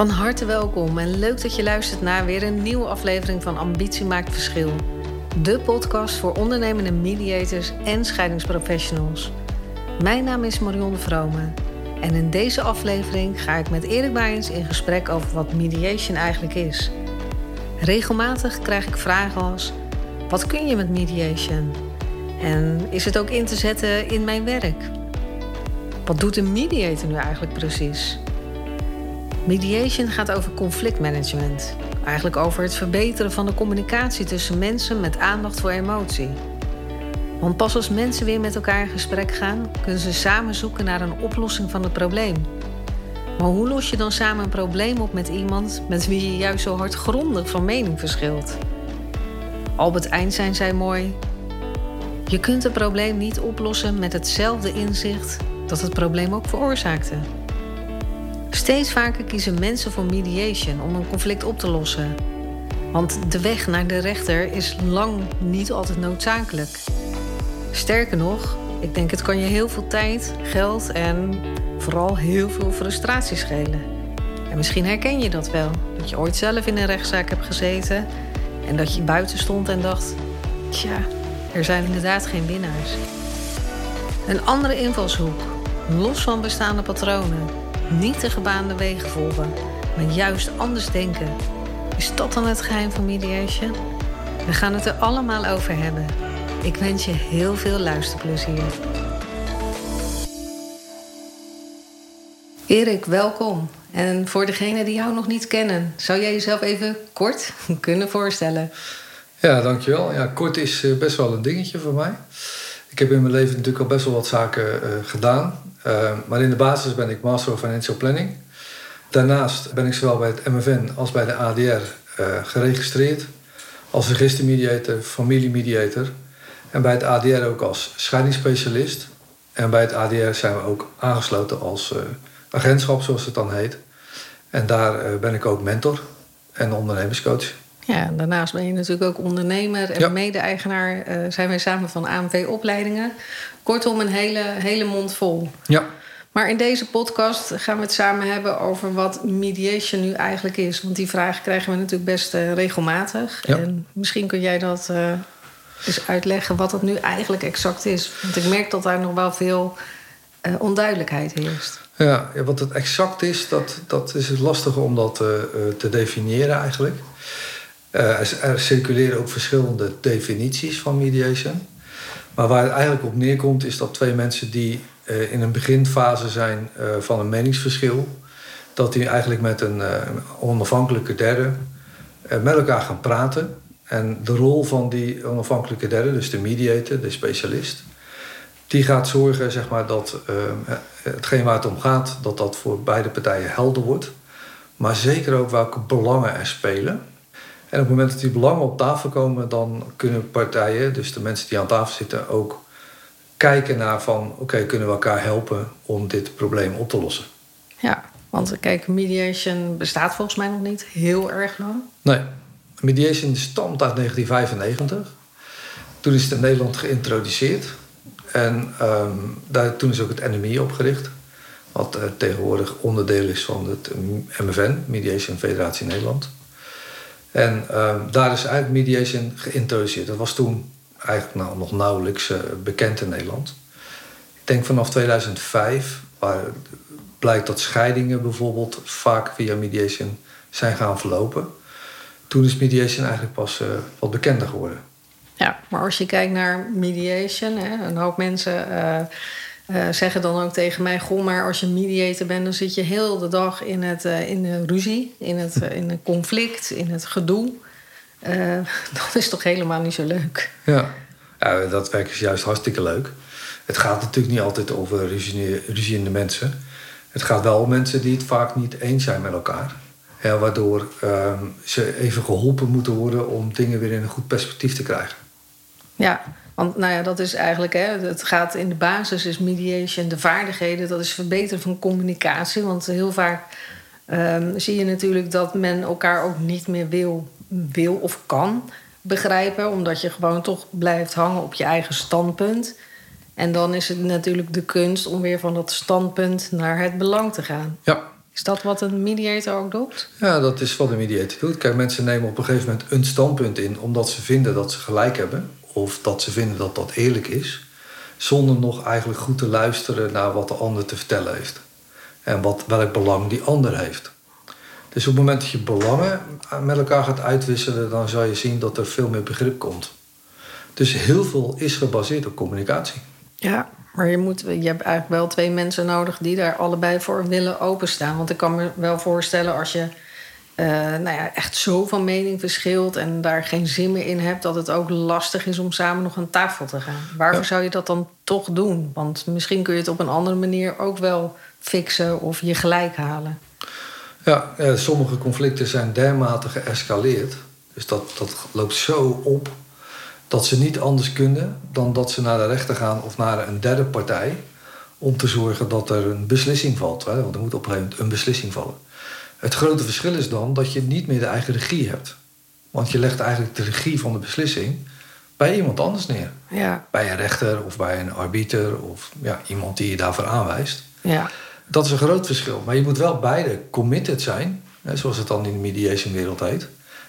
Van harte welkom en leuk dat je luistert naar weer een nieuwe aflevering van Ambitie maakt verschil. De podcast voor ondernemende mediators en scheidingsprofessionals. Mijn naam is Marion de Vrome en in deze aflevering ga ik met Erik Baijens in gesprek over wat mediation eigenlijk is. Regelmatig krijg ik vragen als: wat kun je met mediation? En is het ook in te zetten in mijn werk? Wat doet een mediator nu eigenlijk precies? Mediation gaat over conflictmanagement. Eigenlijk over het verbeteren van de communicatie tussen mensen met aandacht voor emotie. Want pas als mensen weer met elkaar in gesprek gaan, kunnen ze samen zoeken naar een oplossing van het probleem. Maar hoe los je dan samen een probleem op met iemand met wie je juist zo hardgrondig van mening verschilt? Albert Einstein zei mooi: Je kunt een probleem niet oplossen met hetzelfde inzicht dat het probleem ook veroorzaakte. Steeds vaker kiezen mensen voor mediation om een conflict op te lossen. Want de weg naar de rechter is lang niet altijd noodzakelijk. Sterker nog, ik denk het kan je heel veel tijd, geld en vooral heel veel frustratie schelen. En misschien herken je dat wel. Dat je ooit zelf in een rechtszaak hebt gezeten en dat je buiten stond en dacht: tja, er zijn inderdaad geen winnaars. Een andere invalshoek, los van bestaande patronen, niet de gebaande wegen volgen, maar juist anders denken. Is dat dan het geheim van mediation? We gaan het er allemaal over hebben. Ik wens je heel veel luisterplezier. Erik, welkom. En voor degenen die jou nog niet kennen, zou jij jezelf even kort kunnen voorstellen? Ja, dankjewel. Ja, kort is eh, best wel een dingetje voor mij. Ik heb in mijn leven natuurlijk al best wel wat zaken uh, gedaan. Uh, maar in de basis ben ik Master of Financial Planning. Daarnaast ben ik zowel bij het MFN als bij de ADR uh, geregistreerd. Als registermediator, familiemediator. En bij het ADR ook als scheidingsspecialist. En bij het ADR zijn we ook aangesloten als agentschap, zoals het dan heet. En daar ben ik ook mentor en ondernemerscoach. Ja, daarnaast ben je natuurlijk ook ondernemer en mede-eigenaar uh, zijn wij samen van AMV Opleidingen. Kortom, een hele, hele mond vol. Ja. Maar in deze podcast gaan we het samen hebben over wat mediation nu eigenlijk is. Want die vraag krijgen we natuurlijk best uh, regelmatig. Ja. En misschien kun jij dat uh, eens uitleggen wat dat nu eigenlijk exact is. Want ik merk dat daar nog wel veel onduidelijkheid heerst. Ja, wat het exact is, dat, dat is het lastige om dat te definiëren eigenlijk. Er circuleren ook verschillende definities van mediation. Maar waar het eigenlijk op neerkomt, is dat twee mensen die uh, in een beginfase zijn uh, van een meningsverschil, dat die eigenlijk met een onafhankelijke derde met elkaar gaan praten. En de rol van die onafhankelijke derde, dus de mediator, de specialist, die gaat zorgen zeg maar, dat hetgeen waar het om gaat, dat dat voor beide partijen helder wordt. Maar zeker ook welke belangen er spelen. En op het moment dat die belangen op tafel komen, dan kunnen partijen, dus de mensen die aan tafel zitten, ook kijken naar van oké, kunnen we elkaar helpen om dit probleem op te lossen. Ja, want kijk, mediation bestaat volgens mij nog niet heel erg lang. Nee, mediation stamt uit 1995. Toen is het in Nederland geïntroduceerd. En um, daar, toen is ook het NMI opgericht. Wat uh, tegenwoordig onderdeel is van het MFN, Mediation Federatie Nederland. En um, daar is eigenlijk mediation geïntroduceerd. Dat was toen eigenlijk nou, nog nauwelijks uh, bekend in Nederland. Ik denk vanaf 2005, waar blijkt dat scheidingen bijvoorbeeld vaak via mediation zijn gaan verlopen. Toen is mediation eigenlijk pas uh, wat bekender geworden. Ja, maar als je kijkt naar mediation, hè, een hoop mensen uh, uh, zeggen dan ook tegen mij: Goh, maar als je mediator bent, dan zit je heel de dag in, het, uh, in de ruzie, in het, uh, in het conflict, in het gedoe. dat is toch helemaal niet zo leuk? Ja. ja, dat werk is juist hartstikke leuk. Het gaat natuurlijk niet altijd over ruziende mensen. Het gaat wel om mensen die het vaak niet eens zijn met elkaar. Ja, waardoor ehm, ze even geholpen moeten worden om dingen weer in een goed perspectief te krijgen. Ja, want nou ja, dat is eigenlijk, hè, het gaat in de basis is mediation, de vaardigheden, dat is verbeteren van communicatie. Want heel vaak um, zie je natuurlijk dat men elkaar ook niet meer wil, wil of kan begrijpen, omdat je gewoon toch blijft hangen op je eigen standpunt. En dan is het natuurlijk de kunst om weer van dat standpunt naar het belang te gaan. Ja. Is dat wat een mediator ook doet? Ja, dat is wat een mediator doet. Kijk, mensen nemen op een gegeven moment een standpunt in omdat ze vinden dat ze gelijk hebben, of dat ze vinden dat dat eerlijk is, zonder nog eigenlijk goed te luisteren naar wat de ander te vertellen heeft en wat, welk belang die ander heeft. Dus op het moment dat je belangen met elkaar gaat uitwisselen, dan zal je zien dat er veel meer begrip komt. Dus heel veel is gebaseerd op communicatie. Ja, maar je, moet, je hebt eigenlijk wel twee mensen nodig die daar allebei voor willen openstaan. Want ik kan me wel voorstellen als je uh, nou ja, echt zo van mening verschilt en daar geen zin meer in hebt, dat het ook lastig is om samen nog aan tafel te gaan. Waarvoor zou je dat dan toch doen? Want misschien kun je het op een andere manier ook wel fixen of je gelijk halen. Ja, eh, sommige conflicten zijn dermate geëscaleerd. Dus dat, dat loopt zo op dat ze niet anders kunnen dan dat ze naar de rechter gaan of naar een derde partij om te zorgen dat er een beslissing valt. Hè? Want er moet op een gegeven moment een beslissing vallen. Het grote verschil is dan dat je niet meer de eigen regie hebt. Want je legt eigenlijk de regie van de beslissing bij iemand anders neer. Ja. Bij een rechter of bij een arbiter of ja, iemand die je daarvoor aanwijst. Ja. Dat is een groot verschil. Maar je moet wel beide committed zijn, hè, zoals het dan in de mediation wereld heet.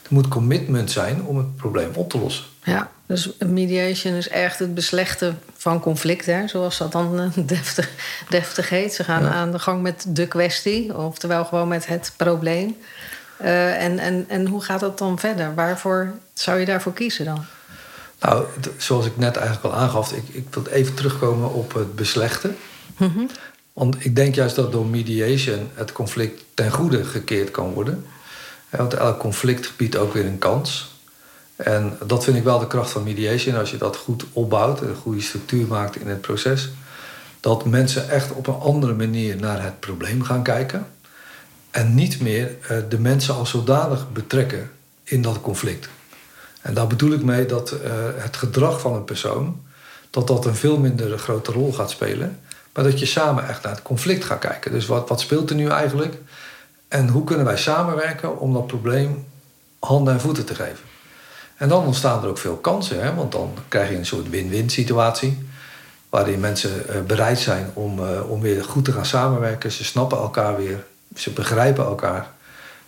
Er moet commitment zijn om het probleem op te lossen. Ja, dus mediation is echt het beslechten van conflicten, zoals dat dan eh, deftig, deftig heet. Ze gaan aan de gang met de kwestie, oftewel gewoon met het probleem. Uh, en, en, en hoe gaat dat dan verder? Waarvoor zou je daarvoor kiezen dan? Nou, zoals ik net eigenlijk al aangaf, ik, ik wil even terugkomen op het beslechten. Mm -hmm. Want ik denk juist dat door mediation het conflict ten goede gekeerd kan worden. Want elk conflict biedt ook weer een kans. En dat vind ik wel de kracht van mediation. Als je dat goed opbouwt, een goede structuur maakt in het proces. Dat mensen echt op een andere manier naar het probleem gaan kijken. En niet meer eh, de mensen als zodanig betrekken in dat conflict. En daar bedoel ik mee dat uh, het gedrag van een persoon... dat dat een veel minder grote rol gaat spelen. Maar dat je samen echt naar het conflict gaat kijken. Dus wat, wat speelt er nu eigenlijk? En hoe kunnen wij samenwerken om dat probleem handen en voeten te geven? En dan ontstaan er ook veel kansen, hè? want dan krijg je een soort win-win situatie. Waarin mensen eh, bereid zijn om, uh, om weer goed te gaan samenwerken. Ze snappen elkaar weer, ze begrijpen elkaar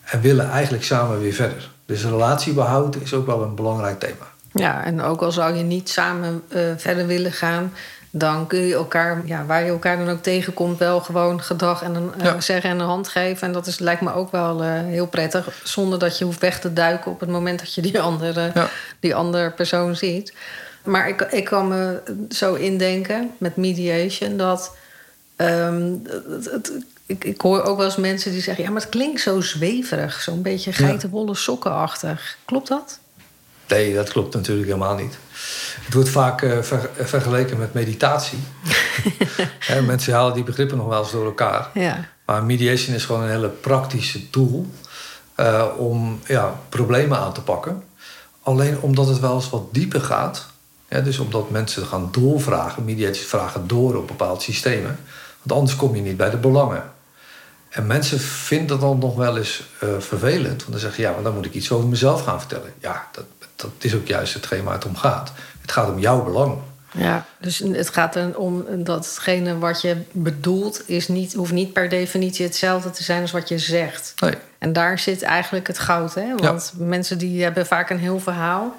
en willen eigenlijk samen weer verder. Dus relatiebehoud is ook wel een belangrijk thema. Ja, en ook al zou je niet samen uh, verder willen gaan, dan kun je elkaar, ja, waar je elkaar dan ook tegenkomt, wel gewoon gedrag en een ja. uh, zeggen en een hand geven. En dat is, lijkt me ook wel uh, heel prettig, zonder dat je hoeft weg te duiken op het moment dat je die andere, ja. die andere persoon ziet. Maar ik, ik kan me zo indenken met mediation dat. Um, het, het, ik, ik hoor ook wel eens mensen die zeggen: ja, maar het klinkt zo zweverig, zo'n beetje geitenwolle sokkenachtig. Klopt dat? Nee, dat klopt natuurlijk helemaal niet. Het wordt vaak uh, ver, vergeleken met meditatie. mensen halen die begrippen nog wel eens door elkaar. Ja. Maar mediation is gewoon een hele praktische tool uh, om ja, problemen aan te pakken. Alleen omdat het wel eens wat dieper gaat. Ja, dus omdat mensen gaan doorvragen, mediators vragen door op bepaalde systemen. Want anders kom je niet bij de belangen. En mensen vinden dat dan nog wel eens uh, vervelend. Want dan zeggen ja, maar dan moet ik iets over mezelf gaan vertellen. Ja, dat, dat is ook juist hetgeen waar het om gaat. Het gaat om jouw belang. Ja, dus het gaat erom dat hetgene wat je bedoelt... Is niet, hoeft niet per definitie hetzelfde te zijn als wat je zegt. Nee. En daar zit eigenlijk het goud. Hè? Want ja. mensen die hebben vaak een heel verhaal...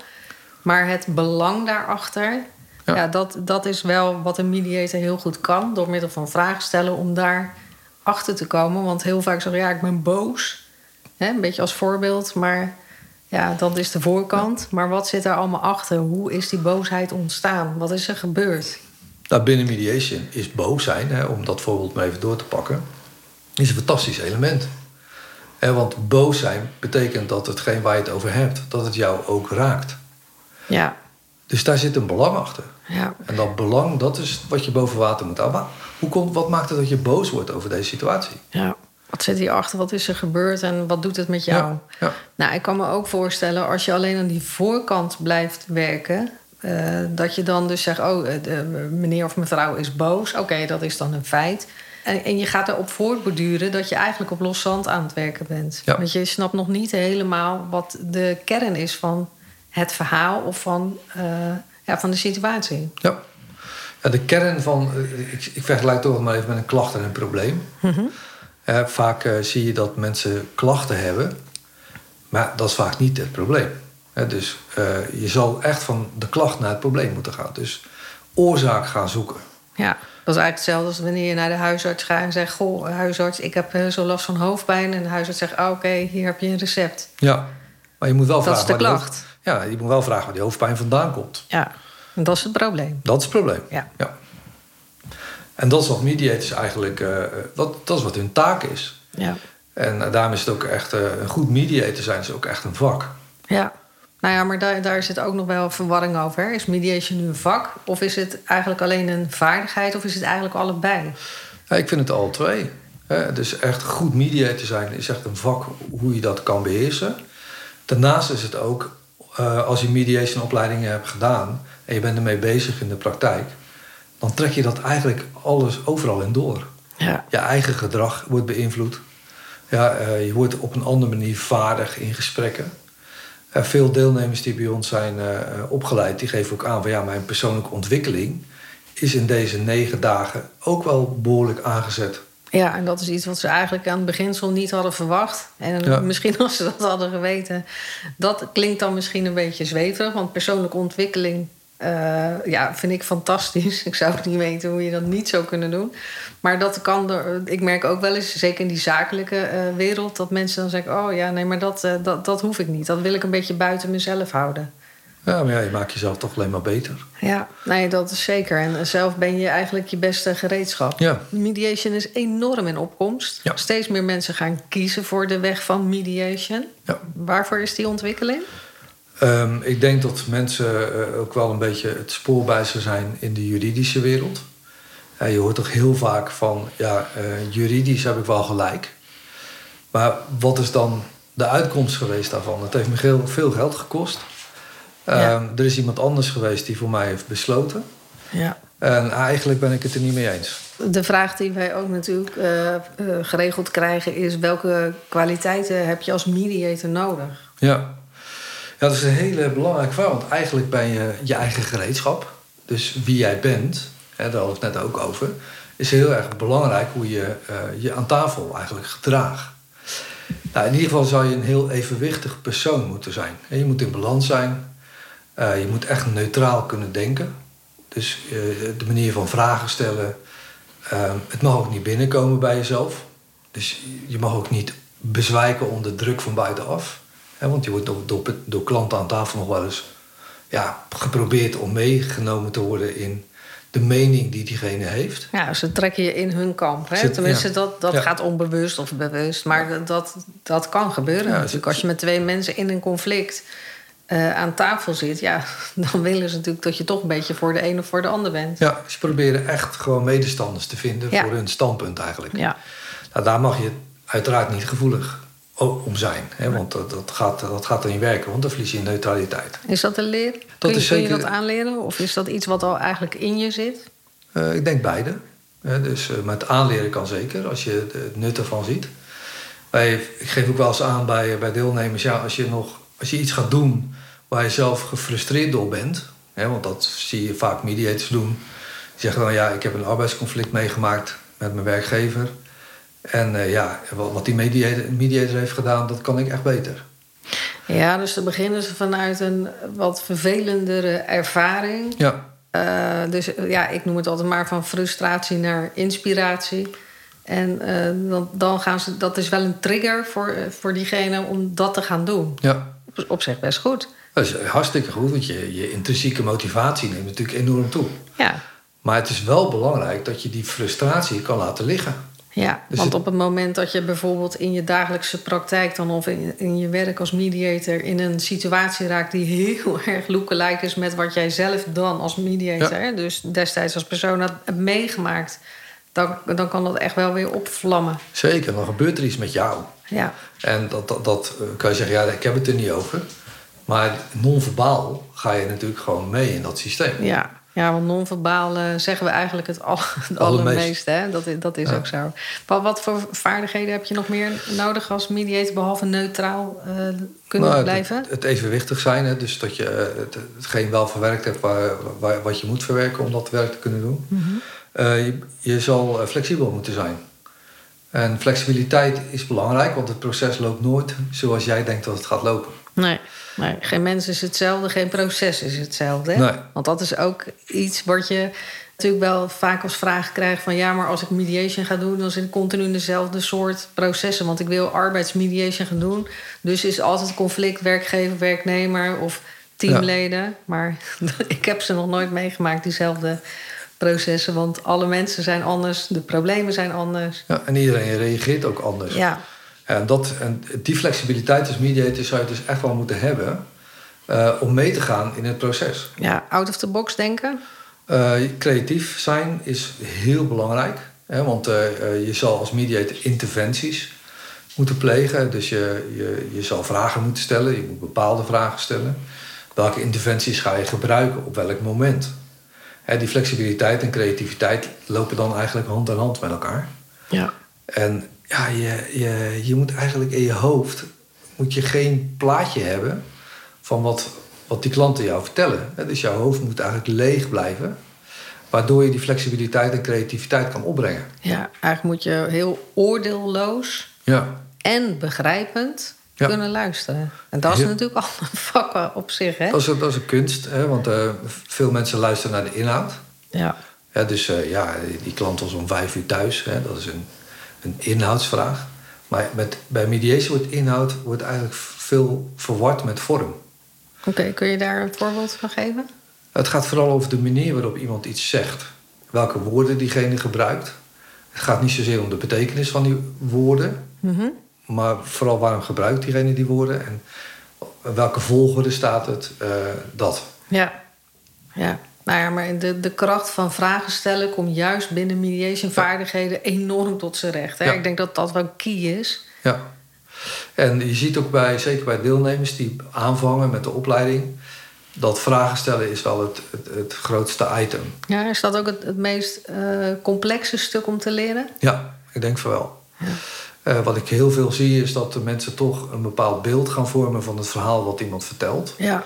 maar het belang daarachter... Ja. ja, dat, dat is wel wat een mediator heel goed kan... door middel van vragen stellen om daar achter te komen. Want heel vaak zeggen ja, ik ben boos. Hè, een beetje als voorbeeld, maar ja, dat is de voorkant. Maar wat zit daar allemaal achter? Hoe is die boosheid ontstaan? Wat is er gebeurd? Nou, binnen mediation is boos zijn, hè, om dat voorbeeld maar even door te pakken, is een fantastisch element. Want boos zijn betekent dat hetgeen waar je het over hebt, dat het jou ook raakt. Ja. Dus daar zit een belang achter. Ja. En dat belang, dat is wat je boven water moet houden. Hoe komt, wat maakt het dat je boos wordt over deze situatie? Ja. Wat zit hierachter? Wat is er gebeurd en wat doet het met jou? Ja, ja. Nou, ik kan me ook voorstellen, als je alleen aan die voorkant blijft werken, uh, dat je dan dus zegt: Oh, de, meneer of mevrouw is boos. Oké, okay, dat is dan een feit. En, en je gaat erop voortborduren dat je eigenlijk op los zand aan het werken bent. Ja. Want je snapt nog niet helemaal wat de kern is van het verhaal of van, uh, ja, van de situatie. Ja. ja de kern van, ik, ik vergelijk toch maar even met een klacht en een probleem. Mm -hmm. Vaak eh, zie je dat mensen klachten hebben, maar dat is vaak niet het probleem. Dus eh, je zal echt van de klacht naar het probleem moeten gaan. Dus oorzaak gaan zoeken. Ja, dat is eigenlijk hetzelfde als wanneer je naar de huisarts gaat en zegt: Goh, huisarts, ik heb eh, zo last van hoofdpijn. En de huisarts zegt: oh, Oké, hier heb je een recept. Ja, maar je moet wel Dat vragen is de waar die klacht. hoofd- ja, je moet wel vragen waar die hoofdpijn vandaan komt. Ja, en dat is het probleem. Dat is het probleem. Ja. Ja. En dat is wat mediators eigenlijk, eh, dat, dat is wat hun taak is. Ja. En eh, daarom is het ook echt, eh, een goed mediator zijn is ook echt een vak. ja. Nou ja, maar daar, daar zit ook nog wel verwarring over. hè. Is mediation nu een vak? Of is het eigenlijk alleen een vaardigheid? Of is het eigenlijk allebei? Ja, ik vind het al twee. Hè. Dus echt goed mediator zijn is echt een vak hoe je dat kan beheersen. Daarnaast is het ook, als je mediation opleidingen hebt gedaan en je bent ermee bezig in de praktijk, dan trek je dat eigenlijk alles overal in door. Ja. Je eigen gedrag wordt beïnvloed. Ja, eh, je wordt op een andere manier vaardig in gesprekken. Eh, veel deelnemers die bij ons zijn eh, opgeleid, die geven ook aan van ja, mijn persoonlijke ontwikkeling is in deze negen dagen ook wel behoorlijk aangezet. Ja, en dat is iets wat ze eigenlijk aan het beginsel niet hadden verwacht. En Ja. misschien als ze dat hadden geweten. Dat klinkt dan misschien een beetje zweverig. Want persoonlijke ontwikkeling eh, ja, vind ik fantastisch. Ik zou niet weten hoe je dat niet zou kunnen doen. Maar dat kan er. Ik merk ook wel eens, zeker in die zakelijke eh, wereld, dat mensen dan zeggen: Oh ja, nee, maar dat, eh, dat, dat hoef ik niet. Dat wil ik een beetje buiten mezelf houden. Ja, maar ja, je maakt jezelf toch alleen maar beter. Ja, nee, dat is zeker. En zelf ben je eigenlijk je beste gereedschap. Ja, Mediation is enorm in opkomst. Ja. Steeds meer mensen gaan kiezen voor de weg van mediation. ja. Waarvoor is die ontwikkeling? Ehm, ik denk dat mensen eh, ook wel een beetje het spoorbijzer zijn in de juridische wereld. Eh, je hoort toch heel vaak van, ja, eh, juridisch heb ik wel gelijk. Maar wat is dan de uitkomst geweest daarvan? Het heeft me heel veel geld gekost. Ehm. Er is iemand anders geweest die voor mij heeft besloten. Ja. En eigenlijk ben ik het er niet mee eens. De vraag die wij ook natuurlijk geregeld krijgen is... welke kwaliteiten heb je als mediator nodig? Ja. Dat is een hele belangrijke vraag. Want eigenlijk ben je je eigen gereedschap. Dus wie jij bent, hè, daar hadden we het net ook over... is heel erg belangrijk hoe je eh, je aan tafel eigenlijk gedraagt. Nou, in ieder geval zou je een heel evenwichtig persoon moeten zijn. Je moet in balans zijn. Eh, je moet echt neutraal kunnen denken. Dus eh, de manier van vragen stellen. eh, het mag ook niet binnenkomen bij jezelf. Dus je mag ook niet bezwijken onder druk van buitenaf. Want je wordt door, door, door klanten aan tafel nog wel eens ja, geprobeerd om meegenomen te worden in de mening die diegene heeft. Ja, ze trekken je in hun kamp. Hè? Ze- Tenminste, ja. dat, dat Ja. gaat onbewust of bewust. Maar dat- dat, kan gebeuren Ja, natuurlijk. Als je met twee mensen in een conflict eh, aan tafel zit... ja, dan willen ze natuurlijk dat je toch een beetje voor de een of voor de ander bent. Ja, ze proberen echt gewoon medestanders te vinden voor hun standpunt eigenlijk. Ja, Nou, daar mag je uiteraard niet gevoelig om zijn. Hè, want dat, dat, gaat, dat gaat er niet werken, want dan verlies je neutraliteit. is dat te leren? Kun je, kun dat aanleren? Of is dat iets wat al eigenlijk in je zit? Eh, ik denk beide. Hè, dus eh, met aanleren kan zeker, als je het nut ervan ziet. Wij, ik geef ook wel eens aan bij, bij deelnemers... Ja, als, je nog, als je iets gaat doen waar je zelf gefrustreerd door bent... Hè, want dat zie je vaak mediators doen... Die zeggen dan, ja, ik heb een arbeidsconflict meegemaakt met mijn werkgever... En eh, ja, wat, die mediator, mediator heeft gedaan, dat kan ik echt beter. Ja, dus dan beginnen ze vanuit een wat vervelendere ervaring. Ja, Eh, dus eh, ja, ik noem het altijd maar van frustratie naar inspiratie. En dan, dan gaan ze, dat is wel een trigger voor, voor diegene om dat te gaan doen. ja. Op, op zich best goed. Dat is hartstikke goed, want je, je intrinsieke motivatie neemt natuurlijk enorm toe. Ja, Maar het is wel belangrijk dat je die frustratie kan laten liggen. Ja. Dus want het- op het moment dat je bijvoorbeeld in je dagelijkse praktijk dan of in, in je werk als mediator in een situatie raakt die heel erg lookalike is met wat jij zelf dan als mediator, dus destijds als persoon had meegemaakt, dan, dan kan dat echt wel weer opvlammen. Zeker, dan gebeurt er iets met jou. Ja, En dat, dat, dat eh, kan je zeggen, ja, ik heb het er niet over. Maar non-verbaal ga je natuurlijk gewoon mee in dat systeem. Ja, ja want non-verbaal eh, zeggen we eigenlijk het, al, het Allermeest. allermeeste. Hè? Dat, dat is Ja. ook zo. Wat, wat voor vaardigheden heb je nog meer nodig als mediator... behalve neutraal eh, kunnen Nou, blijven? Het, het evenwichtig zijn, hè, dus dat je eh, het, hetgeen wel verwerkt hebt waar, waar, wat je moet verwerken om dat werk te kunnen doen. Mhm. Je, je zal flexibel moeten zijn. En flexibiliteit is belangrijk, want het proces loopt nooit zoals jij denkt dat het gaat lopen. Nee, nee. geen mens is hetzelfde, geen proces is hetzelfde. Hè? Nee. Want dat is ook iets wat je natuurlijk wel vaak als vraag krijgt van ja, maar als ik mediation ga doen, dan zit ik continu in dezelfde soort processen. Want ik wil arbeidsmediation gaan doen. Dus is altijd conflict werkgever, werknemer of teamleden. Maar ik heb ze nog nooit meegemaakt, diezelfde processen. Want alle mensen zijn anders, de problemen zijn anders. Ja, en iedereen reageert ook anders. Ja, En, dat, en die flexibiliteit als mediator zou je dus echt wel moeten hebben eh, om mee te gaan in het proces. ja out of the box denken. Eh, creatief zijn is heel belangrijk. Hè, want eh, je zal als mediator interventies moeten plegen. Dus je, je, je zal vragen moeten stellen. Je moet bepaalde vragen stellen. Welke interventies ga je gebruiken op welk moment? Hè, die flexibiliteit en creativiteit lopen dan eigenlijk hand in hand met elkaar. Ja. En ja, je, je, je moet eigenlijk in je hoofd moet je geen plaatje hebben van wat, wat die klanten jou vertellen. Dus jouw hoofd moet eigenlijk leeg blijven, waardoor je die flexibiliteit en creativiteit kan opbrengen. ja, eigenlijk moet je heel oordeelloos Ja, en begrijpend Ja. kunnen luisteren. En dat is natuurlijk al een vak op zich, hè? dat is, een- dat is een kunst, hè, want eh, veel mensen luisteren naar de inhoud. Ja. Ja, dus eh, ja, die klant was om vijf uur thuis, hè, dat is een, een inhoudsvraag. Maar met, bij mediation wordt inhoud wordt eigenlijk veel verward met vorm. Oké, kun je daar een voorbeeld van geven? Het gaat vooral over de manier waarop iemand iets zegt. Welke woorden diegene gebruikt. Het gaat niet zozeer om de betekenis van die woorden, Mhm. maar vooral waarom gebruikt diegene die woorden en welke volgorde staat het, eh, dat. Ja. Ja. Nou ja, maar de, de kracht van vragen stellen komt juist binnen mediation vaardigheden enorm tot zijn recht. Hè? Ja. Ik denk dat dat wel key is. Ja. En je ziet ook bij, zeker bij deelnemers die aanvangen met de opleiding, dat vragen stellen is wel het, het, het grootste item. Ja, is dat ook het, het meest eh, complexe stuk om te leren? Ja, ik denk van wel. Eh, wat ik heel veel zie is dat de mensen toch een bepaald beeld gaan vormen van het verhaal wat iemand vertelt. Ja.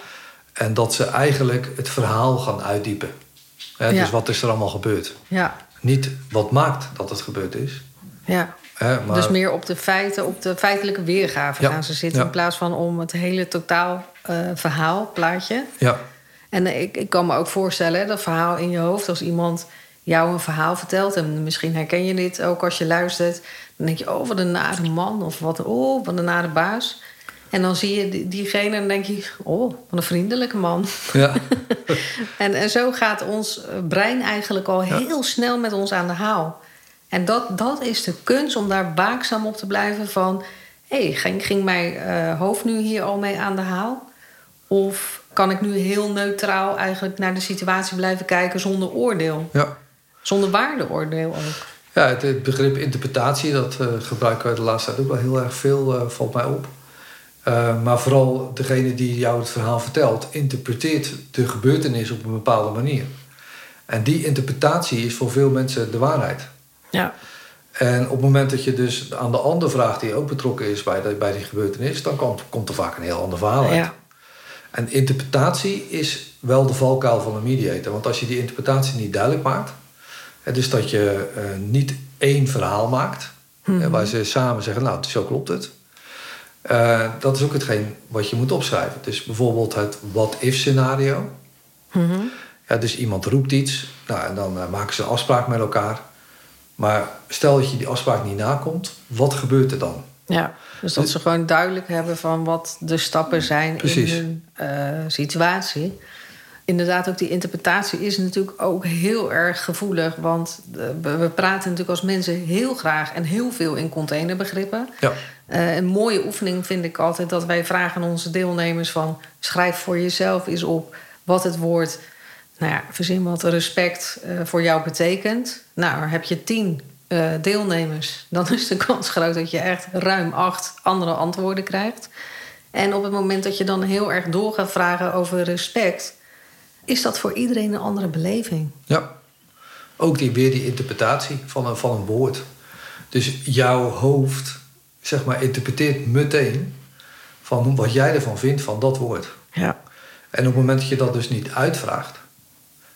En dat ze eigenlijk het verhaal gaan uitdiepen. Hè, Ja. Dus wat is er allemaal gebeurd? Ja. Niet wat maakt dat het gebeurd is. Ja. Maar, Dus meer op de feiten, op de feitelijke weergave Ja. gaan ze zitten... Ja. in plaats van om het hele totaal eh, verhaal, plaatje. Ja, En eh, ik, ik kan me ook voorstellen, hè, dat verhaal in je hoofd... als iemand jou een verhaal vertelt... en misschien herken je dit ook als je luistert... dan denk je, oh, wat een nare man. Of wat, oh, wat een nare baas. En dan zie je die- diegene en dan denk je... oh, wat een vriendelijke man. ja, En, en zo gaat ons eh, brein eigenlijk al heel snel met ons aan de haal. En dat, dat is de kunst om daar waakzaam op te blijven van... hé, hey, ging, ging mijn eh, hoofd nu hier al mee aan de haal? Of kan ik nu heel neutraal eigenlijk naar de situatie blijven kijken zonder oordeel? ja. Zonder waardeoordeel ook. ja het, het begrip interpretatie, dat eh, gebruiken we de laatste tijd ook wel heel erg veel, valt mij op. Eh, maar vooral degene die jou het verhaal vertelt, interpreteert de gebeurtenis op een bepaalde manier. En die interpretatie is voor veel mensen de waarheid. Ja, En op het moment dat je dus aan de ander vraagt die ook betrokken is bij, de, bij die gebeurtenis, dan komt, komt er vaak een heel ander verhaal uit. ja, En interpretatie is wel de valkuil van een mediator. Want als je die interpretatie niet duidelijk maakt, hè, dus dat je eh, niet één verhaal maakt, hè, waar ze samen zeggen, nou, zo klopt het. Eh, dat is ook hetgeen wat je moet opschrijven. Dus bijvoorbeeld het what-if scenario. Mhm. Ja, dus iemand roept iets, nou, en dan eh, maken ze een afspraak met elkaar. Maar stel dat je die afspraak niet nakomt, wat gebeurt er dan? ja. Dus dat ze gewoon duidelijk hebben van wat de stappen zijn Precies. in hun eh, situatie. Inderdaad, ook die interpretatie is natuurlijk ook heel erg gevoelig. Want we we praten natuurlijk als mensen heel graag en heel veel in containerbegrippen. Ja, Eh, een mooie oefening vind ik altijd dat wij vragen aan onze deelnemers van... schrijf voor jezelf eens op wat het woord, nou ja, verzin wat respect eh, voor jou betekent. Nou, heb je tien eh, deelnemers, dan is de kans groot dat je echt ruim acht andere antwoorden krijgt. En op het moment dat je dan heel erg door gaat vragen over respect... is dat voor iedereen een andere beleving. ja. Ook die, weer die interpretatie van een, van een woord. Dus jouw hoofd, zeg maar, interpreteert meteen van wat jij ervan vindt van dat woord. Ja, En op het moment dat je dat dus niet uitvraagt,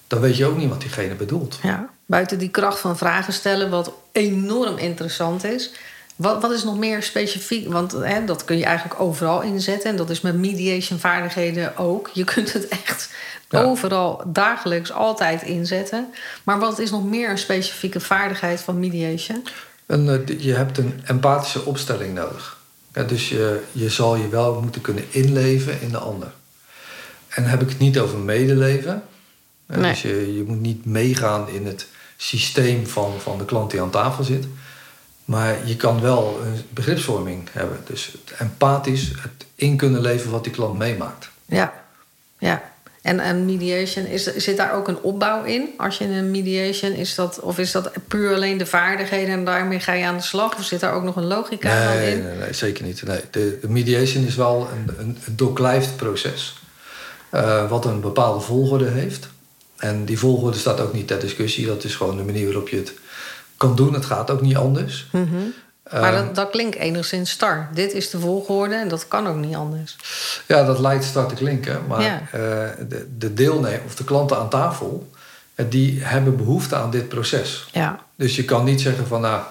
dan weet je ook niet wat diegene bedoelt. ja. Buiten die kracht van vragen stellen, wat enorm interessant is... Wat, wat is nog meer specifiek? Want hè, dat kun je eigenlijk overal inzetten. En dat is met mediation vaardigheden ook. Je kunt het echt overal dagelijks altijd inzetten. Maar wat is nog meer een specifieke vaardigheid van mediation? En, uh, je hebt een empathische opstelling nodig. Ja, dus je, je zal je wel moeten kunnen inleven in de ander. En dan heb ik het niet over medeleven. Nee. Dus je, je moet niet meegaan in het systeem van, van de klant die aan tafel zit. Maar je kan wel een begripsvorming hebben. Dus het empathisch, het in kunnen leven wat die klant meemaakt. Ja, ja. En, en mediation, is, zit daar ook een opbouw in? Als je in een mediation, is dat, of is dat puur alleen de vaardigheden en daarmee ga je aan de slag? Of zit daar ook nog een logica nee, in? Nee, nee, zeker niet. Nee. De, de mediation is wel een, een, een doorklijfd proces. Uh, wat een bepaalde volgorde heeft. En die volgorde staat ook niet ter discussie. Dat is gewoon de manier waarop je het kan doen. Het gaat ook niet anders. Mm -hmm. Maar dat, dat, klinkt enigszins star. Dit is de volgorde en dat kan ook niet anders. Ja, dat lijkt star te klinken. Maar ja. uh, de, de deelnemers of de klanten aan tafel... die hebben behoefte aan dit proces. Ja. Dus je kan niet zeggen van... nou,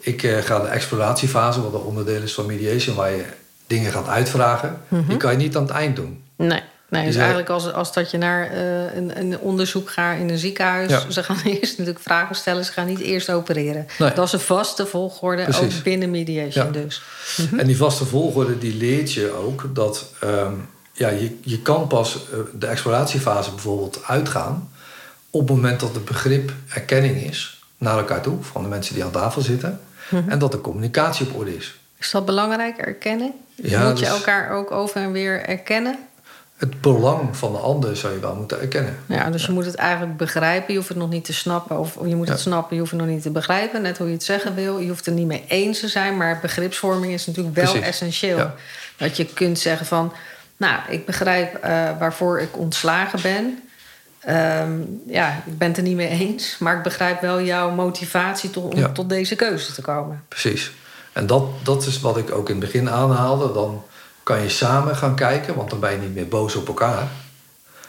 ik ga de exploratiefase, wat een onderdeel is van mediation... waar je dingen gaat uitvragen. Mm -hmm. Die kan je niet aan het eind doen. Nee. Nee, dus eigenlijk als, als dat je naar uh, een, een, onderzoek gaat in een ziekenhuis... Ja. ze gaan eerst natuurlijk vragen stellen, ze gaan niet eerst opereren. Nee. Dat is een vaste volgorde, Precies. ook binnen mediation ja. dus. Mm -hmm. En die vaste volgorde die leert je ook dat... Um, ja, je, je kan pas uh, de exploratiefase bijvoorbeeld uitgaan... op het moment dat het begrip erkenning is naar elkaar toe... van de mensen die aan tafel zitten... Mm -hmm. en dat de communicatie op orde is. Is dat belangrijk, erkennen? Ja, Moet je dus... elkaar ook over en weer erkennen? Het belang van de ander zou je wel moeten erkennen. Ja, dus je moet het eigenlijk begrijpen. Je hoeft het nog niet te snappen. Of je moet ja. het snappen, je hoeft het nog niet te begrijpen. Net hoe je het zeggen wil. Je hoeft het er niet mee eens te zijn. Maar begripsvorming is natuurlijk wel Precies. essentieel. Ja. Dat je kunt zeggen van... Nou, ik begrijp uh, waarvoor ik ontslagen ben. Um, ja, ik ben het er niet mee eens. Maar ik begrijp wel jouw motivatie tot, om ja. tot deze keuze te komen. Precies. En dat, dat is wat ik ook in het begin aanhaalde. Dan kan je samen gaan kijken, want dan ben je niet meer boos op elkaar.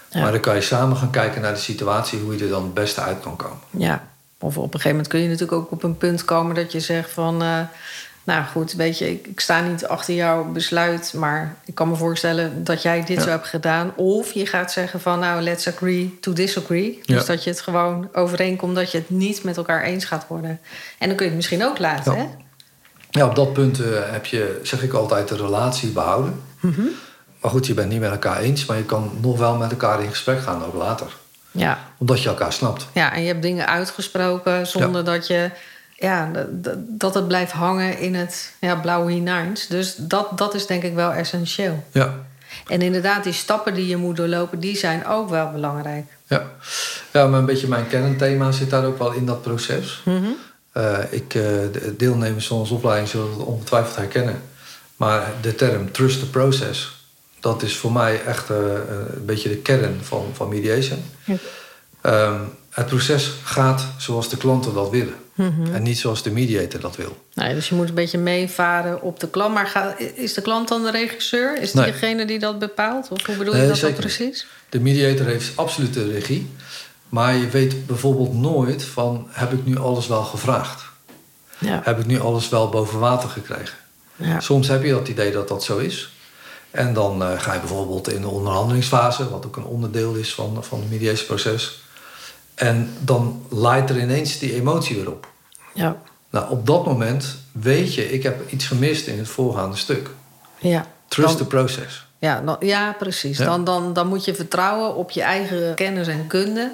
Ja. Maar dan kan je samen gaan kijken naar de situatie, hoe je er dan het beste uit kan komen. Ja, of op een gegeven moment kun je natuurlijk ook op een punt komen dat je zegt van. Uh, nou goed, weet je, ik, ik, sta niet achter jouw besluit, maar ik kan me voorstellen dat jij dit ja. zo hebt gedaan. Of je gaat zeggen van, nou, let's agree to disagree. Dus ja. dat je het gewoon overeenkomt dat je het niet met elkaar eens gaat worden. En dan kun je het misschien ook laten, hè? Ja, op dat punt uh, heb je, zeg ik altijd, de relatie behouden. Mm -hmm. Maar goed, je bent niet met elkaar eens, maar je kan nog wel met elkaar in gesprek gaan, ook later. Ja. Omdat je elkaar snapt. Ja, en je hebt dingen uitgesproken zonder ja. dat je. Ja, dat het blijft hangen in het ja, blauwe hineins. Dus dat, dat is denk ik wel essentieel. Ja. En inderdaad, die stappen die je moet doorlopen, die zijn ook wel belangrijk. Ja, ja maar een beetje mijn kernthema zit daar ook wel in dat proces. Mm -hmm. Uh, ik, de deelnemers van onze opleiding zullen het ongetwijfeld herkennen. Maar de term trust the process, dat is voor mij echt uh, een beetje de kern van, van mediation. Ja. Um, het proces gaat zoals de klanten dat willen. Mm -hmm. En niet zoals de mediator dat wil. Nee, dus je moet een beetje meevaren op de klant. Maar ga, is de klant dan de regisseur? Is die degene die dat bepaalt? Of hoe bedoel je dat dan niet. precies? De mediator heeft absoluut de regie. Maar je weet bijvoorbeeld nooit van... heb ik nu alles wel gevraagd? Ja. Heb ik nu alles wel boven water gekregen? Ja. Soms heb je dat idee dat dat zo is. En dan uh, ga je bijvoorbeeld in de onderhandelingsfase... wat ook een onderdeel is van, van het mediatieproces... en dan laait er ineens die emotie weer op. Ja. Nou, op dat moment weet je... ik heb iets gemist in het voorgaande stuk. Ja. Trust Dan- the process. Ja, dan, ja precies. Ja. Dan, dan, dan moet je vertrouwen op je eigen kennis en kunde.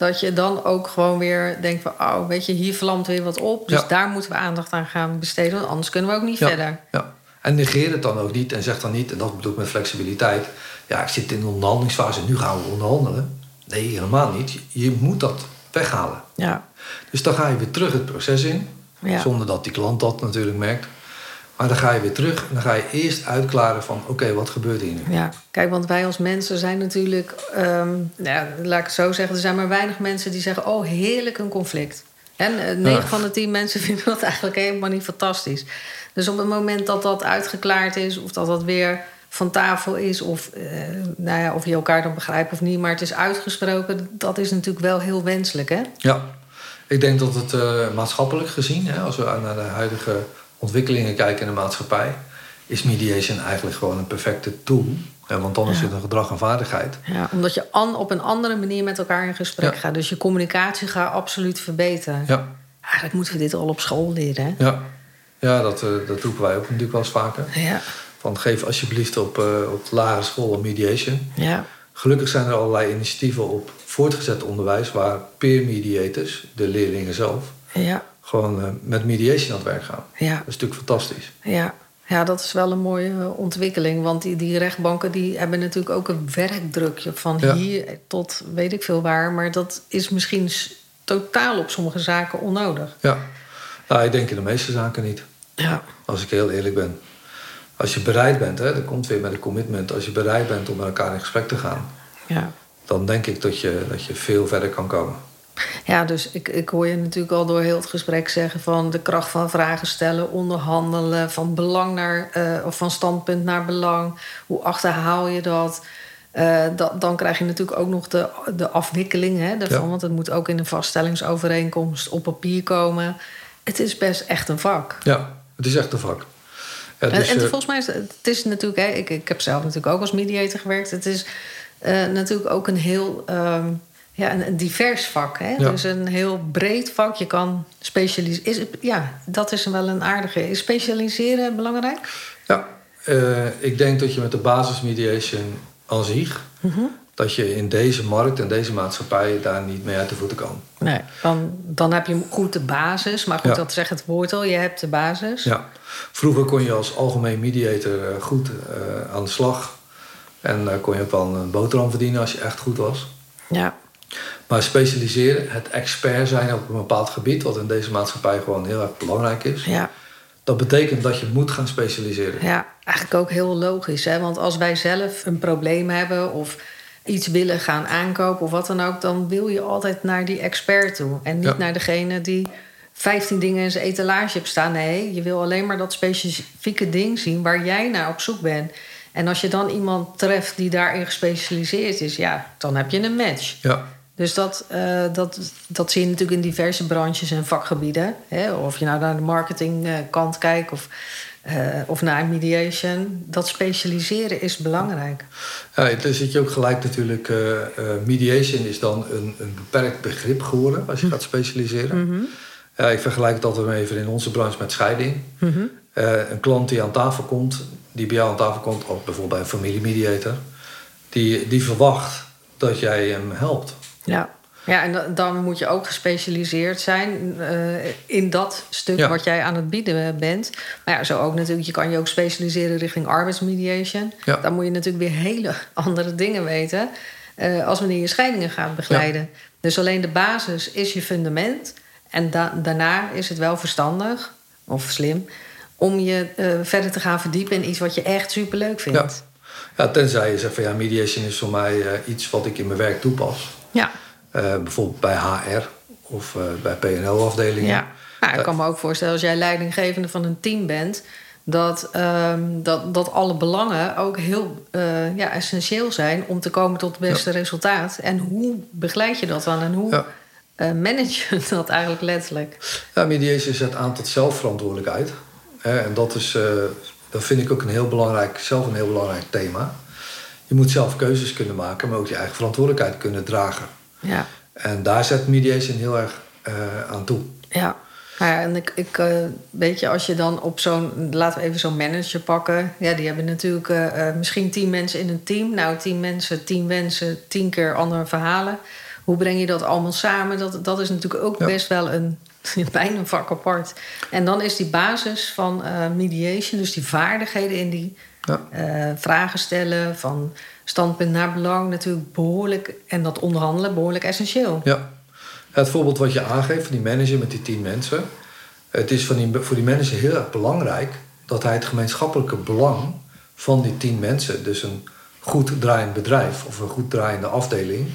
Dat je dan ook gewoon weer denkt van... oh, weet je, hier vlamt weer wat op. Dus Ja. daar moeten we aandacht aan gaan besteden. Want anders kunnen we ook niet Ja. verder. Ja. En negeer het dan ook niet en zeg dan niet, en dat bedoel ik met flexibiliteit. Ja, ik zit in de onderhandelingsfase, nu gaan we onderhandelen. Nee, helemaal niet. Je, moet dat weghalen. Ja, Dus dan ga je weer terug het proces in, ja. zonder dat die klant dat natuurlijk merkt. Maar dan ga je weer terug en dan ga je eerst uitklaren van, oké, wat gebeurt hier nu? ja. Kijk, want wij als mensen zijn natuurlijk... ehm, ja, laat ik het zo zeggen, er zijn maar weinig mensen die zeggen... oh, heerlijk een conflict. En eh, 9 Ja. van van de 10 mensen vinden dat eigenlijk helemaal niet fantastisch. Dus op het moment dat dat uitgeklaard is... of dat dat weer van tafel is... of, eh, nou ja, of je elkaar dan begrijpt of niet... maar het is uitgesproken, dat is natuurlijk wel heel wenselijk, hè? Ja, ik denk dat het eh, maatschappelijk gezien, hè, als we naar de huidige ontwikkelingen kijken in de maatschappij, is mediation eigenlijk gewoon een perfecte tool. want dan is het een gedrag en vaardigheid. Ja, omdat je an, op een andere manier met elkaar in gesprek gaat. Dus je communicatie gaat absoluut verbeteren. Ja. Eigenlijk moeten we dit al op school leren. Hè? Ja, ja dat, uh, dat roepen wij ook natuurlijk wel eens vaker. Ja. Van geef alsjeblieft op, uh, op lagere school een mediation. Ja. Gelukkig zijn er allerlei initiatieven op voortgezet onderwijs... waar peer mediators, de leerlingen zelf... Ja. Gewoon uh, met mediation aan het werk gaan. Ja. Dat is natuurlijk fantastisch. Ja. Ja, dat is wel een mooie ontwikkeling. Want die, die rechtbanken die hebben natuurlijk ook een werkdrukje van Ja. hier tot weet ik veel waar. Maar dat is misschien totaal op sommige zaken onnodig. Ja. Nou, ik denk in de meeste zaken niet. Ja, Als ik heel eerlijk ben. Als je bereid bent, hè, dat komt weer met een commitment. Als je bereid bent om met elkaar in gesprek te gaan... ja. dan denk ik dat je, dat je veel verder kan komen. Ja, dus ik, ik hoor je natuurlijk al door heel het gesprek zeggen van de kracht van vragen stellen, onderhandelen, van belang naar eh, of van standpunt naar belang. Hoe achterhaal je dat? Eh, da- dan krijg je natuurlijk ook nog de, de afwikkeling hè, daarvan, Ja. want het moet ook in een vaststellingsovereenkomst op papier komen. Het is best echt een vak. Ja, het is echt een vak. Ja, En, dus, en eh, volgens mij is het, is natuurlijk, hè, ik, ik heb zelf natuurlijk ook als mediator gewerkt. Het is eh, natuurlijk ook een heel ehm, ja, een, een divers vak. Hè? Ja. Dus een heel breed vak. Je kan specialiseren. Ja, dat is wel een aardige. Is specialiseren belangrijk? ja, eh, ik denk dat je met de basismediation aan zich... Mhm. dat je in deze markt en deze maatschappij daar niet mee uit de voeten kan. Nee. Dan, dan heb je goed de basis. Maar goed, Ja. dat zegt het woord al. Je hebt de basis. Ja. Vroeger kon je als algemeen mediator eh, goed eh, aan de slag. En eh, kon je ook wel een boterham verdienen als je echt goed was. Ja. Maar specialiseren, het expert zijn op een bepaald gebied... wat in deze maatschappij gewoon heel erg belangrijk is... ja. dat betekent dat je moet gaan specialiseren. Ja, eigenlijk ook heel logisch. Hè? Want als wij zelf een probleem hebben of iets willen gaan aankopen of wat dan ook, dan wil je altijd naar die expert toe. En niet Ja. naar degene die 15 dingen in zijn etalage hebt staan. Nee, je wil alleen maar dat specifieke ding zien waar jij naar op zoek bent. En als je dan iemand treft die daarin gespecialiseerd is, ja, dan heb je een match. Ja, Dus dat, eh, dat, dat zie je natuurlijk in diverse branches en vakgebieden. Hè? Of je nou naar de marketingkant kijkt of, eh, of naar mediation. Dat specialiseren is belangrijk. Ja, daar zit je ook gelijk natuurlijk. eh, mediation is dan een, een beperkt begrip geworden als je gaat specialiseren. Ja, ik vergelijk het altijd even in onze branche met scheiding. Eh, een klant die aan tafel komt, die bij jou aan tafel komt, of bijvoorbeeld bij een familiemediator, die, die verwacht dat jij hem helpt. Ja. Ja, en da- dan moet je ook gespecialiseerd zijn eh, in dat stuk Ja. wat jij aan het bieden bent. Maar ja, zo ook natuurlijk. Je kan je ook specialiseren richting arbeidsmediation. Ja. Dan moet je natuurlijk weer hele andere dingen weten. eh, als wanneer je scheidingen gaat begeleiden. Dus alleen de basis is je fundament. En da- daarna is het wel verstandig of slim om je eh, verder te gaan verdiepen in iets wat je echt superleuk Ja. vindt. Ja, tenzij je zegt van ja, mediation is voor mij iets wat ik in mijn werk toepas. Ja. Eh, bijvoorbeeld bij HR of eh, bij PNL-afdelingen. Ja. Nou, ik kan me ook voorstellen als jij leidinggevende van een team bent, dat, ehm, dat, dat alle belangen ook heel eh, ja, essentieel zijn om te komen tot het beste resultaat. En hoe begeleid je dat dan en hoe Ja. eh, manage je dat eigenlijk letterlijk? Ja, mediation zet aan tot zelfverantwoordelijkheid. En dat, is, eh, dat vind ik ook een heel belangrijk, zelf een heel belangrijk thema. Je moet zelf keuzes kunnen maken, maar ook je eigen verantwoordelijkheid kunnen dragen. Ja, En daar zet mediation heel erg eh, aan toe. ja. Nou ja, en ik, ik eh, weet je, als je dan op zo'n, laten we even zo'n manager pakken. Ja, die hebben natuurlijk eh, misschien tien mensen in een team. Nou, tien mensen, tien wensen, tien keer andere verhalen. Hoe breng je dat allemaal samen? Dat, dat is natuurlijk ook Ja. best wel een, bijna een vak apart. En dan is die basis van mediation, dus die vaardigheden in die Ja. eh, vragen stellen, van standpunt naar belang, natuurlijk behoorlijk, en dat onderhandelen behoorlijk essentieel. Ja. Het voorbeeld wat je aangeeft van die manager met die tien mensen. Het is van die, voor die manager heel erg belangrijk dat hij het gemeenschappelijke belang van die tien mensen, dus een goed draaiend bedrijf of een goed draaiende afdeling,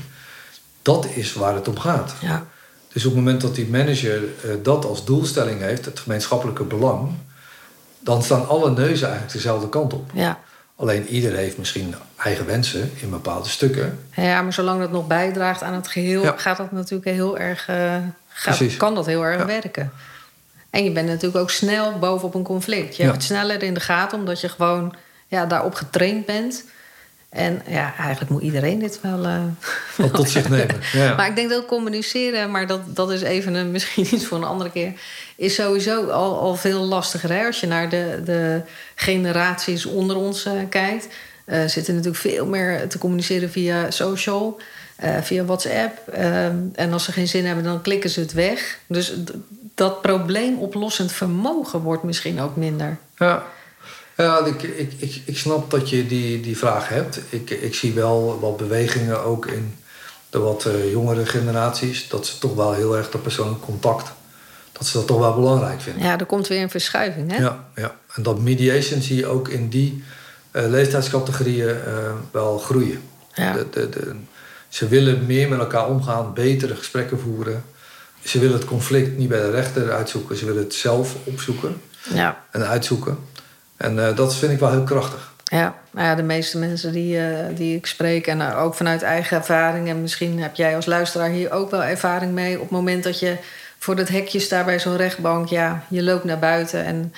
dat is waar het om gaat. Ja, Dus op het moment dat die manager eh, dat als doelstelling heeft, het gemeenschappelijke belang, dan staan alle neuzen eigenlijk dezelfde kant op. ja. Alleen ieder heeft misschien eigen wensen in bepaalde stukken. Ja, maar zolang dat nog bijdraagt aan het geheel, Ja. gaat dat natuurlijk heel erg, eh, gaat, kan dat heel erg Ja. werken. En je bent natuurlijk ook snel bovenop een conflict. Je hebt het sneller in de gaten, omdat je gewoon ja, daarop getraind bent. En ja, eigenlijk moet iedereen dit wel. eh, Wel tot zich nemen. Ja. Maar ik denk dat communiceren, maar dat, dat is even een, misschien iets voor een andere keer, is sowieso al, al veel lastiger. Hè? Als je naar de, de generaties onder ons eh, kijkt, eh, zitten natuurlijk veel meer te communiceren via social, via WhatsApp. eh, en als ze geen zin hebben, dan klikken ze het weg. Dus dat probleemoplossend vermogen wordt misschien ook minder. Ja, ja ik, ik, ik, ik snap dat je die, die vraag hebt. Ik, ik zie wel wat bewegingen ook in de wat eh, jongere generaties. Dat ze toch wel heel erg dat persoonlijk contact, dat ze dat toch wel belangrijk vinden. Ja, er komt weer een verschuiving. Hè? Ja, ja. En dat mediation zie je ook in die eh, leeftijdscategorieën eh, wel groeien. Ja. De, de, de, ze willen meer met elkaar omgaan, betere gesprekken voeren. Ze willen het conflict niet bij de rechter uitzoeken, ze willen het zelf opzoeken ja. en uitzoeken. En eh, dat vind ik wel heel krachtig. Ja, nou ja, de meeste mensen die, eh, die ik spreek, en eh, ook vanuit eigen ervaring, en misschien heb jij als luisteraar hier ook wel ervaring mee. Op het moment dat je voor dat hekje staat bij zo'n rechtbank, ja, je loopt naar buiten en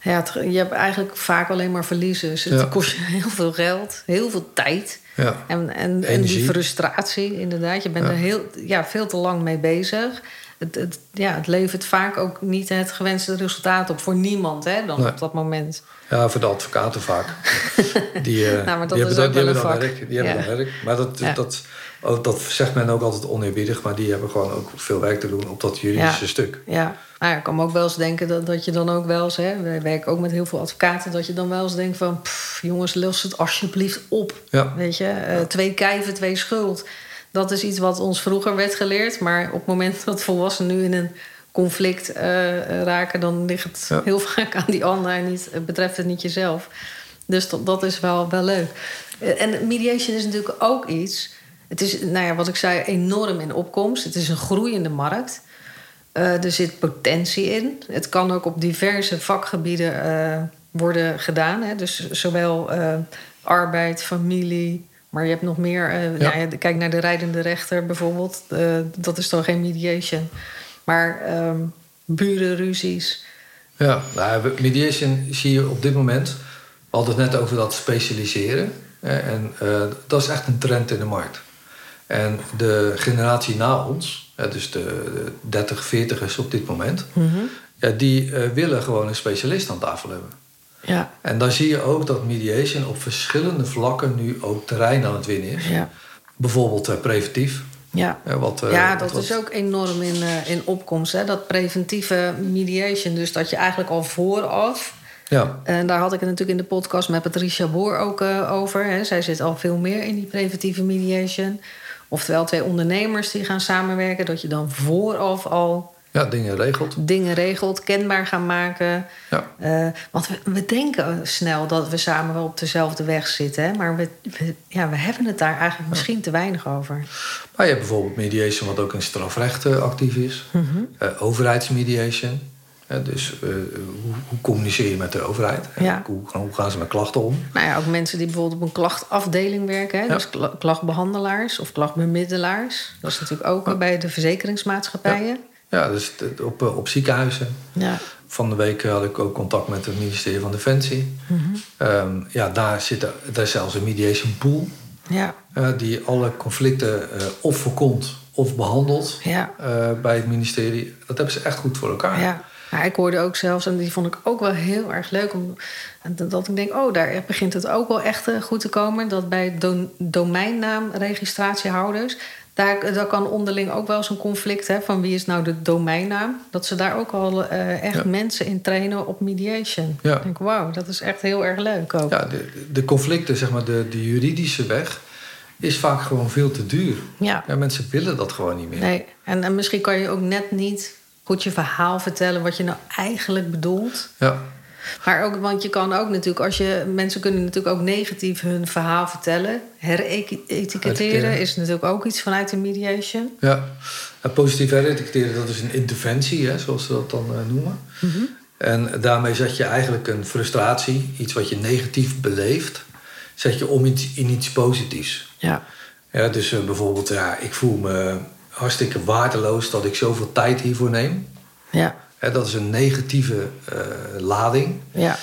ja, het- je hebt eigenlijk vaak alleen maar verliezen. Dus het Ja. kost je heel veel geld, heel veel tijd. Ja. En, en, en die frustratie, inderdaad. Je bent Ja. er heel, ja, veel te lang mee bezig. Het, het, ja, het levert vaak ook niet het gewenste resultaat op voor niemand hè, dan Nee. op dat moment. Ja, voor de advocaten vaak. Die, Nou, maar dat die hebben, ook dan, die hebben werk. Die hebben Ja. dan werk. Maar dat, Ja. dat, dat zegt men ook altijd oneerbiedig. Maar die hebben gewoon ook veel werk te doen op dat juridische Ja. stuk. Ja, nou ja, ik kan me ook wel eens denken dat, dat je dan ook wel eens... Hè, wij werken ook met heel veel advocaten... dat je dan wel eens denkt van... pff, jongens, los het alsjeblieft op. Weet je, Eh, twee kijven, twee schuld. Dat is iets wat ons vroeger werd geleerd. Maar op het moment dat volwassenen nu in een conflict eh, raken... dan ligt het Ja. heel vaak aan die ander en niet, betreft het niet jezelf. Dus dat, dat is wel, wel leuk. Eh, En mediation is natuurlijk ook iets... Het is, nou ja, wat ik zei, enorm in opkomst. Het is een groeiende markt. Eh, er zit potentie in. Het kan ook op diverse vakgebieden worden gedaan. Hè? Dus zowel arbeid, familie. Maar je hebt nog meer. eh, Ja. nou kijk naar de rijdende rechter bijvoorbeeld. Eh, dat is dan geen mediation. Maar ehm burenruzies. Ja, nou, mediation zie je op dit moment. We hadden het net over dat specialiseren. Hè, en eh, dat is echt een trend in de markt. En de generatie na ons, hè, dus de, de 30, 40ers op dit moment, ja, die willen gewoon een specialist aan tafel hebben. Ja, En dan zie je ook dat mediation op verschillende vlakken nu ook terrein aan het winnen is. ja, Bijvoorbeeld eh, preventief. ja. hè, wat, eh, ja, wat- dat wat- is ook enorm in, eh, in opkomst. Hè? Dat preventieve mediation. Dus dat je eigenlijk al vooraf Ja, En daar had ik het natuurlijk in de podcast met Patricia Boer ook eh, over. Hè. Zij zit al veel meer in die preventieve mediation. Oftewel twee ondernemers die gaan samenwerken. Dat je dan vooraf al ja, dingen regelt. dingen regelt, kenbaar gaan maken. Ja. Eh, want we, we denken snel dat we samen wel op dezelfde weg zitten. Hè. Maar we, we- ja, we hebben het daar eigenlijk misschien te weinig over. Maar je hebt bijvoorbeeld mediation, wat ook in strafrecht eh, actief is. Mhm. Eh, overheidsmediation. Hè, dus eh, hoe, hoe communiceer je met de overheid? Ja. Hoe, hoe gaan ze met klachten om? Nou ja, ook mensen die bijvoorbeeld op een klachtafdeling werken. Hè? Dus kla- klachtbehandelaars of klachtbemiddelaars. Dat is natuurlijk ook bij de verzekeringsmaatschappijen. Ja, dus op, eh, op ziekenhuizen. Ja. Van de week had ik ook contact met het ministerie van Defensie. Mhm. Ehm, ja, daar zit er, daar is zelfs een mediation pool. Ja. eh, die alle conflicten eh, of voorkomt of behandelt Ja. eh, bij het ministerie. Dat hebben ze echt goed voor elkaar. Ja. Nou, ik hoorde ook zelfs, en die vond ik ook wel heel erg leuk, om, dat ik denk, oh, daar begint het ook wel echt goed te komen. Dat bij do, domeinnaamregistratiehouders, daar, daar kan onderling ook wel eens een conflict hè, van wie is nou de domeinnaam. Dat ze daar ook al eh, echt Ja. mensen in trainen op mediation. Ja. Ik denk, wauw, dat is echt heel erg leuk ook. Ja, de, de conflicten, zeg maar, de, de juridische weg is vaak gewoon veel te duur. Ja. Ja, mensen willen dat gewoon niet meer. Nee, en, en misschien kan je ook net niet goed je verhaal vertellen wat je nou eigenlijk bedoelt. Ja, Maar ook, want je kan ook natuurlijk, als je mensen kunnen natuurlijk ook negatief hun verhaal vertellen. Heretiketteren is natuurlijk ook iets vanuit de mediation. ja. En positief heretiketteren, dat is een interventie, hè, zoals ze dat dan eh, noemen. Mhm. En daarmee zet je eigenlijk een frustratie, iets wat je negatief beleeft, zet je om iets, in iets positiefs. Ja, Ja, dus eh, bijvoorbeeld, ja, ik voel me hartstikke waardeloos dat ik zoveel tijd hiervoor neem. ja, Hè, dat is een negatieve eh, lading. Ja.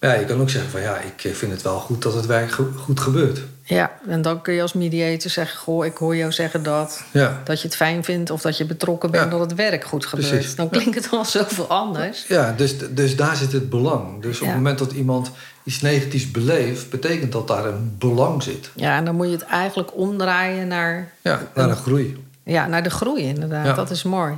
Ja, je kan ook zeggen van ja, ik vind het wel goed dat het werk go- goed gebeurt. Ja, en dan kun je als mediator zeggen: Goh, ik hoor jou zeggen dat. Ja. Dat je het fijn vindt of dat je betrokken bent Ja. dat het werk goed gebeurt. Precies. Dan klinkt het al zoveel anders. Ja, dus, dus daar zit het belang. Dus op het moment dat iemand iets negatiefs beleeft, betekent dat daar een belang zit. Ja, en dan moet je het eigenlijk omdraaien naar, Ja, naar een groei. Ja, naar de groei, inderdaad. Ja. Dat is mooi.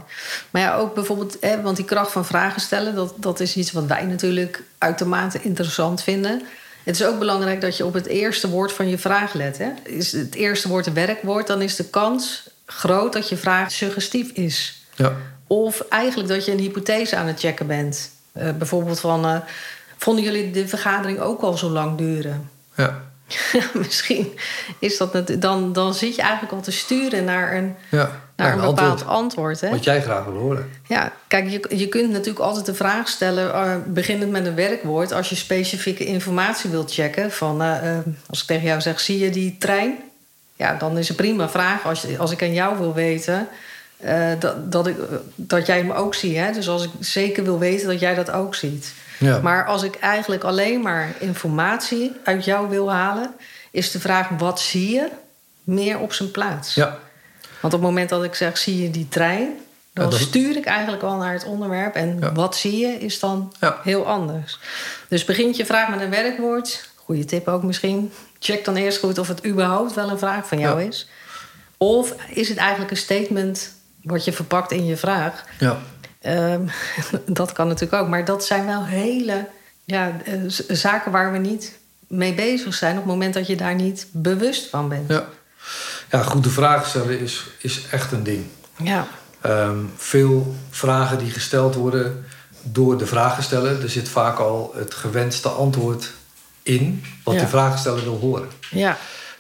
Maar ja, ook bijvoorbeeld, hè, want die kracht van vragen stellen, dat, dat is iets wat wij natuurlijk uitermate interessant vinden. Het is ook belangrijk dat je op het eerste woord van je vraag let. Hè. Is het eerste woord een werkwoord, dan is de kans groot dat je vraag suggestief is. Ja, Of eigenlijk dat je een hypothese aan het checken bent. Eh, bijvoorbeeld van, eh, vonden jullie de vergadering ook al zo lang duren? ja, Misschien is dat net, dan, dan zit je eigenlijk al te sturen naar een, ja. naar een bepaald antwoord antwoord. hè? Wat jij graag wil horen. Ja, kijk, je, je kunt natuurlijk altijd de vraag stellen, eh, beginnend met een werkwoord, als je specifieke informatie wilt checken. Van, eh, eh, als ik tegen jou zeg, zie je die trein? Ja, dan is het prima vraag als, je- als ik aan jou wil weten eh, dat, dat, ik, dat jij hem ook ziet. Hè? Dus als ik zeker wil weten dat jij dat ook ziet. Ja. Maar als ik eigenlijk alleen maar informatie uit jou wil halen, is de vraag wat zie je meer op zijn plaats. Ja, Want op het moment dat ik zeg, zie je die trein... dan Ja, dat- stuur ik eigenlijk al naar het onderwerp. En Ja. wat zie je is dan heel anders. Dus begint je vraag met een werkwoord. Goede tip ook misschien. Check dan eerst goed of het überhaupt wel een vraag van jou is. Of is het eigenlijk een statement wat je verpakt in je vraag. ja, Ehm, dat kan natuurlijk ook. Maar dat zijn wel hele ja, eh, zaken waar we niet mee bezig zijn... op het moment dat je daar niet bewust van bent. ja. Ja, goede vragen stellen is, is echt een ding. ja. Ehm, veel vragen die gesteld worden door de vragensteller, er zit vaak al het gewenste antwoord in wat Ja. de vragensteller wil horen. ja.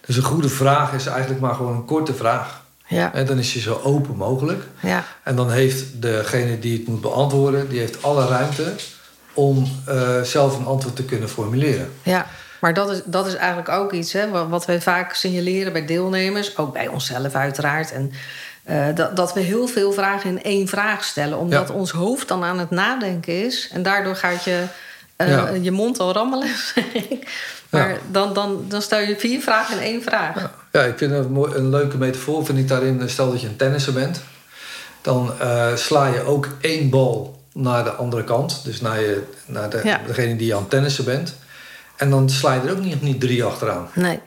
Dus een goede vraag is eigenlijk maar gewoon een korte vraag. Ja. En dan is je zo open mogelijk. ja. En dan heeft degene die het moet beantwoorden, die heeft alle ruimte om eh, zelf een antwoord te kunnen formuleren. Ja, maar dat is, dat is eigenlijk ook iets hè, wat, wat we vaak signaleren bij deelnemers, ook bij onszelf uiteraard. En, eh, dat, dat we heel veel vragen in één vraag stellen, omdat Ja. ons hoofd dan aan het nadenken is. En daardoor gaat je, eh, Ja. je mond al rammelen. maar Ja. dan, dan, dan stel je vier vragen in één vraag. Ja, ik vind een, mooi, een leuke metafoor vind ik daarin. Stel dat je een tennisser bent. Dan eh, sla je ook één bal naar de andere kant. Dus naar, je, naar de, Ja. degene die je aan het tennissen bent. En dan sla je er ook niet, niet drie achteraan. Nee.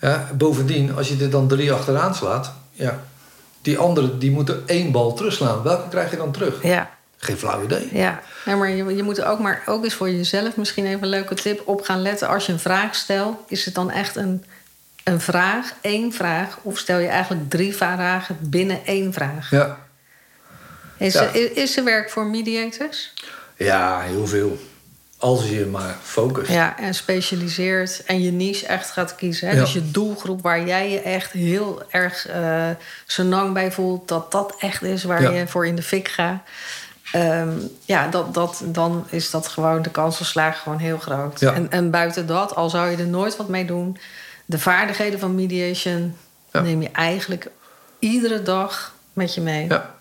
Ja, bovendien, als je er dan drie achteraan slaat... Ja, die andere die moeten één bal terugslaan. Welke krijg je dan terug? Ja, Geen flauw idee. ja. Nee, maar je, je moet ook maar ook eens voor jezelf misschien even een leuke tip op gaan letten. Als je een vraag stelt, is het dan echt een, een vraag, één vraag? Of stel je eigenlijk drie vragen binnen één vraag? Ja, Is, Ja. er, is er werk voor mediators? ja heel veel. Als je maar focust. Ja, en specialiseert en je niche echt gaat kiezen. Hè? Ja. Dus je doelgroep waar jij je echt heel erg uh, senang bij voelt... dat dat echt is waar Ja. je voor in de fik gaat. Ehm, ja, dat, dat, dan is dat gewoon de kans op slagen gewoon heel groot. Ja. En, en buiten dat, al zou je er nooit wat mee doen... de vaardigheden van mediation Ja. neem je eigenlijk iedere dag met je mee. Ja.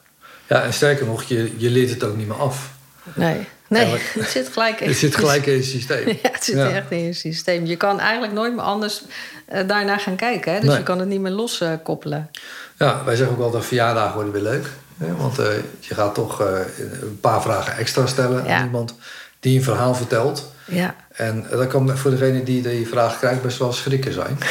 ja, en sterker nog, je, je leert het ook niet meer af. Nee, nee Ja, het zit gelijk in Het zit gelijk in je systeem. Ja, het zit Ja. echt in je systeem. Je kan eigenlijk nooit meer anders eh, daarna gaan kijken. Hè? Dus Nee. je kan het niet meer loskoppelen. Ja, wij zeggen ook altijd verjaardagen worden weer leuk. Hè? Want eh, je gaat toch eh, een paar vragen extra stellen aan iemand die een verhaal vertelt. ja, En dat kan voor degene die die vraag krijgt best wel schrikken zijn.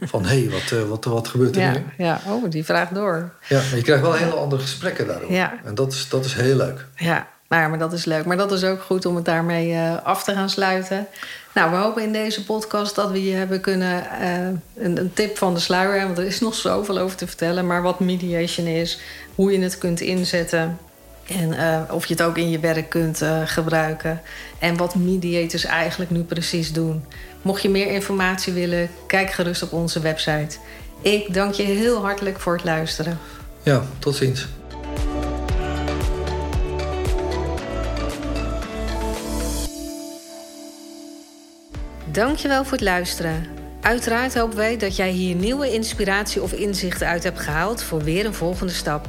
Van hé, hey, wat, eh, wat, wat gebeurt er ja, nu? ja. Oh, die vraagt door. Ja, maar je krijgt wel hele andere gesprekken daarover. Ja. En dat is, dat is heel leuk. Ja, ja, maar dat is leuk. Maar dat is ook goed om het daarmee eh, af te gaan sluiten. Nou, we hopen in deze podcast dat we je hebben kunnen... eh, een, een tip van de sluier, want er is nog zoveel over te vertellen... maar wat mediation is, hoe je het kunt inzetten... en eh, of je het ook in je werk kunt eh, gebruiken... en wat mediators eigenlijk nu precies doen. Mocht je meer informatie willen, kijk gerust op onze website. Ik dank je heel hartelijk voor het luisteren. Ja, tot ziens. Dankjewel voor het luisteren. Uiteraard hopen wij dat jij hier nieuwe inspiratie of inzichten uit hebt gehaald voor weer een volgende stap.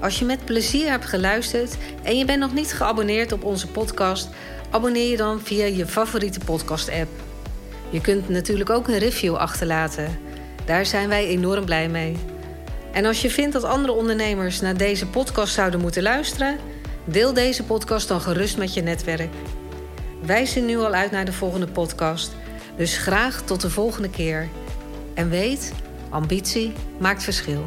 Als je met plezier hebt geluisterd en je bent nog niet geabonneerd op onze podcast, abonneer je dan via je favoriete podcast-app. Je kunt natuurlijk ook een review achterlaten. Daar zijn wij enorm blij mee. En als je vindt dat andere ondernemers naar deze podcast zouden moeten luisteren, deel deze podcast dan gerust met je netwerk. Wij zien nu al uit naar de volgende podcast, dus graag tot de volgende keer. En weet, ambitie maakt verschil.